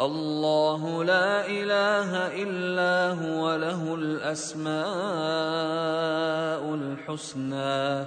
الله لا إله إلا هو له الأسماء الحسنى.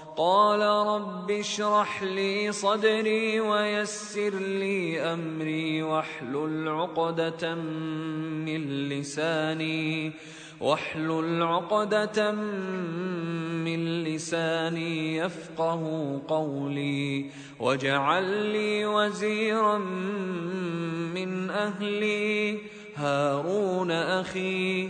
قال رب اشرح لي صدري ويسر لي أمري واحلل عقدة من لساني واحلل عقدة من لساني يفقه قولي واجعل لي وزيرا من أهلي هارون أخي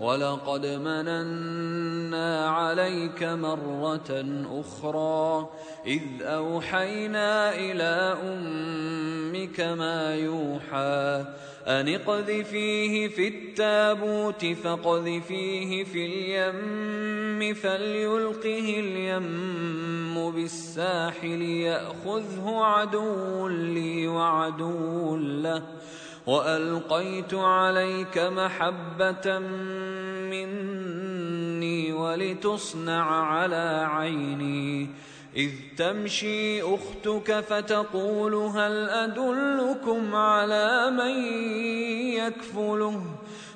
ولقد مننا عليك مرة أخرى إذ أوحينا إلى أمك ما يوحى أن اقذفيه في التابوت فاقذفيه في اليم فليلقه اليم بالساحل يأخذه عدو لي وعدو له والقيت عليك محبه مني ولتصنع على عيني اذ تمشي أختك فتقول هل ادلكم على من يكفله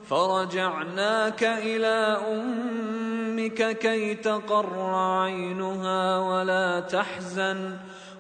فرجعناك إلى أمك كي تقر عينها ولا تحزن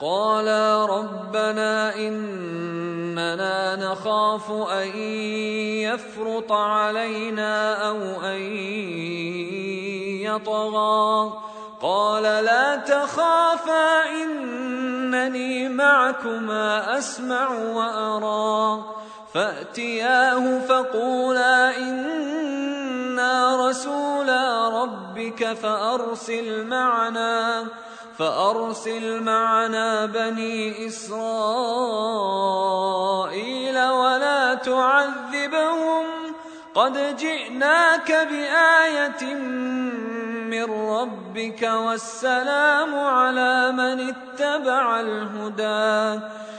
قالا ربنا اننا نخاف ان يفرط علينا أو ان يطغى. قال لا تخافا انني معكما اسمع وارى. فاتياه فقولا أنا رسولا ربك فارسل معنا. فأرسل معنا بني إسرائيل ولا تعذبهم قد جئناك بآية من ربك والسلام على من اتبع الهدى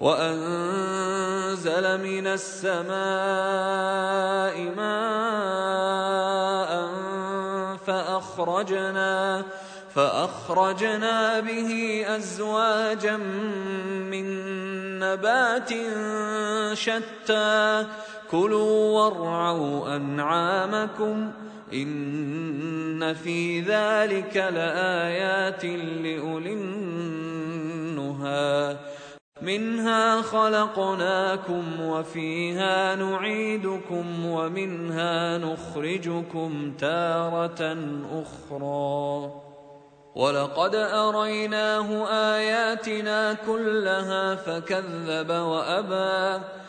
وأنزل من السماء ماء فأخرجنا فأخرجنا به أزواجا من نبات شتى كلوا وارعوا أنعامكم إن في ذلك لآيات لأولي النهى منها خلقناكم وفيها نعيدكم ومنها نخرجكم تارة أخرى. ولقد اريناه اياتنا كلها فكذب وابى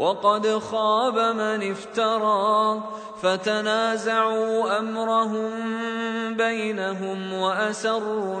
وقد خاب من افترى فتنازعوا أمرهم بينهم وأسروا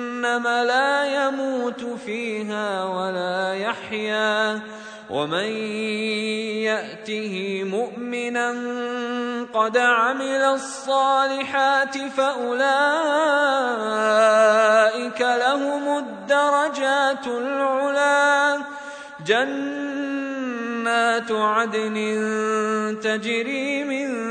لا يموت فيها ولا يحيا ومن يأته مؤمنا قد عمل الصالحات فأولئك لهم الدرجات العلى جنات عدن تجري من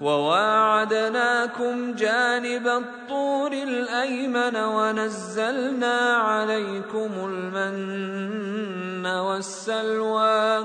وواعدناكم جانب الطور الأيمن ونزلنا عليكم المن والسلوى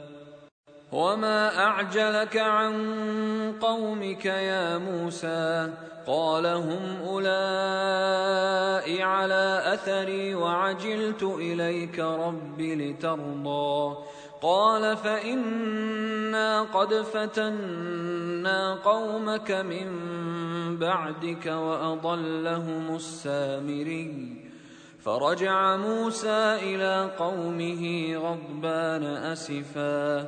وما اعجلك عن قومك يا موسى قال هم اولئك على اثري وعجلت اليك رب لترضى قال فانا قد فتنا قومك من بعدك واضلهم السامري فرجع موسى إلى قومه غضبان اسفا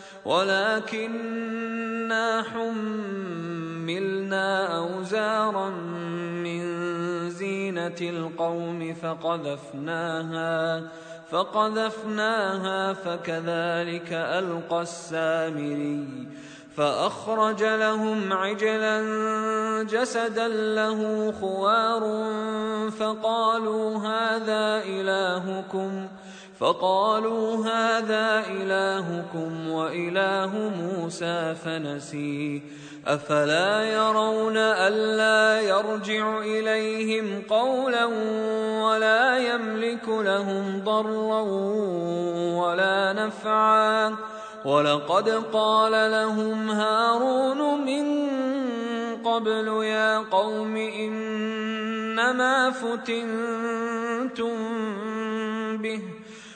ولكننا حملنا أوزارا من زينة القوم فقذفناها فقذفناها فكذلك ألقى السامري فأخرج لهم عجلا جسدا له خوار فقالوا هذا إلهكم؟ فقالوا هذا إلهكم وإله موسى فنسي أفلا يرون ألا يرجع إليهم قولا ولا يملك لهم ضرا ولا نفعا. ولقد قال لهم هارون من قبل يا قوم إنما فتنتم به.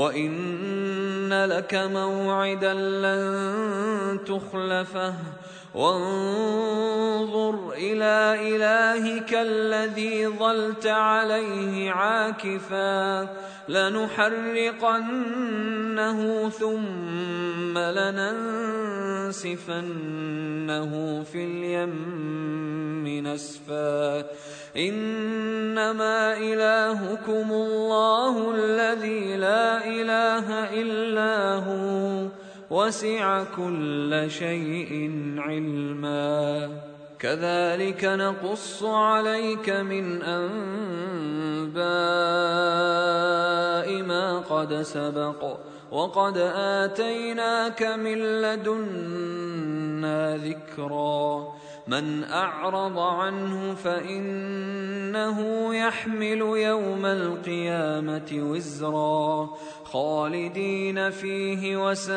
وإن لك موعدا لن تخلفه وانظر إلى إلهك الذي ظلت عليه عاكفا لنحرقنه ثم لننسفنه في اليم نسفا إنما إلهكم الله الذي لا إله إلا هو وسع كل شيء علما. كذلك نقص عليك من أنباء ما قد سبق. وقد آتيناك من لدنا ذكرا. من أعرض عنه فإنه يحمل يوم القيامة وزرا خالدين فيه وساء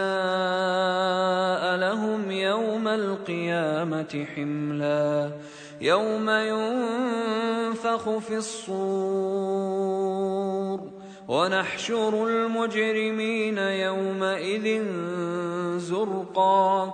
لهم يوم القيامة حملا يوم ينفخ في الصور ونحشر المجرمين يومئذ زرقا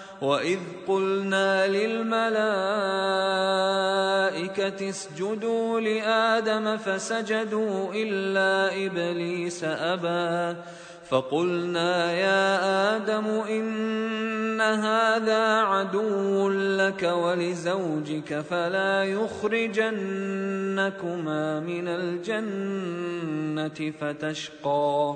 واذ قلنا للملائكه اسجدوا لادم فسجدوا الا ابليس ابى فقلنا يا آدم ان هذا عدو لك ولزوجك فلا يخرجنكما من الجنه فتشقى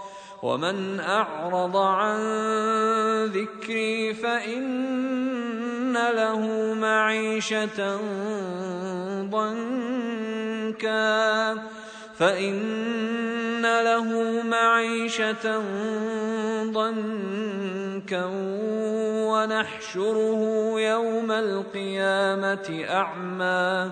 ومن أعرض عن ذكري فإن له معيشة ضنكا فإن له معيشة ضنكا ونحشره يوم القيامة أعمى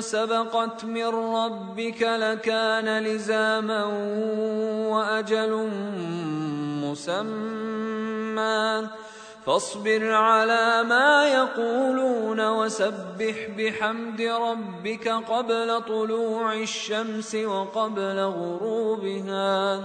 سبقت من ربك لكان لزاما وأجل مسمى. فاصبر على ما يقولون وسبح بحمد ربك قبل طلوع الشمس وقبل غروبها.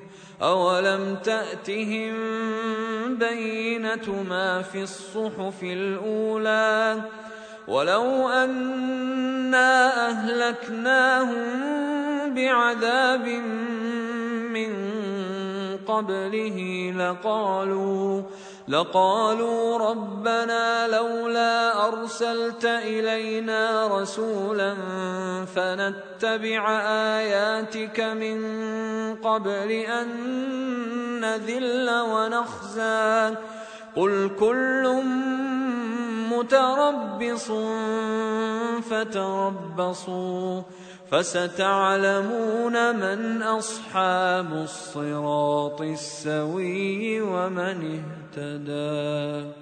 اولم تاتهم بينه ما في الصحف الاولى ولو أنا أهلكناهم بعذاب من قبله لقالوا لقالوا ربنا لولا أرسلت إلينا رسولا فنتبع آياتك من قبل أن نذل ونخزى قل كل متربص فتربصوا فستعلمون من أصحاب الصراط السوي ومن اهتدى.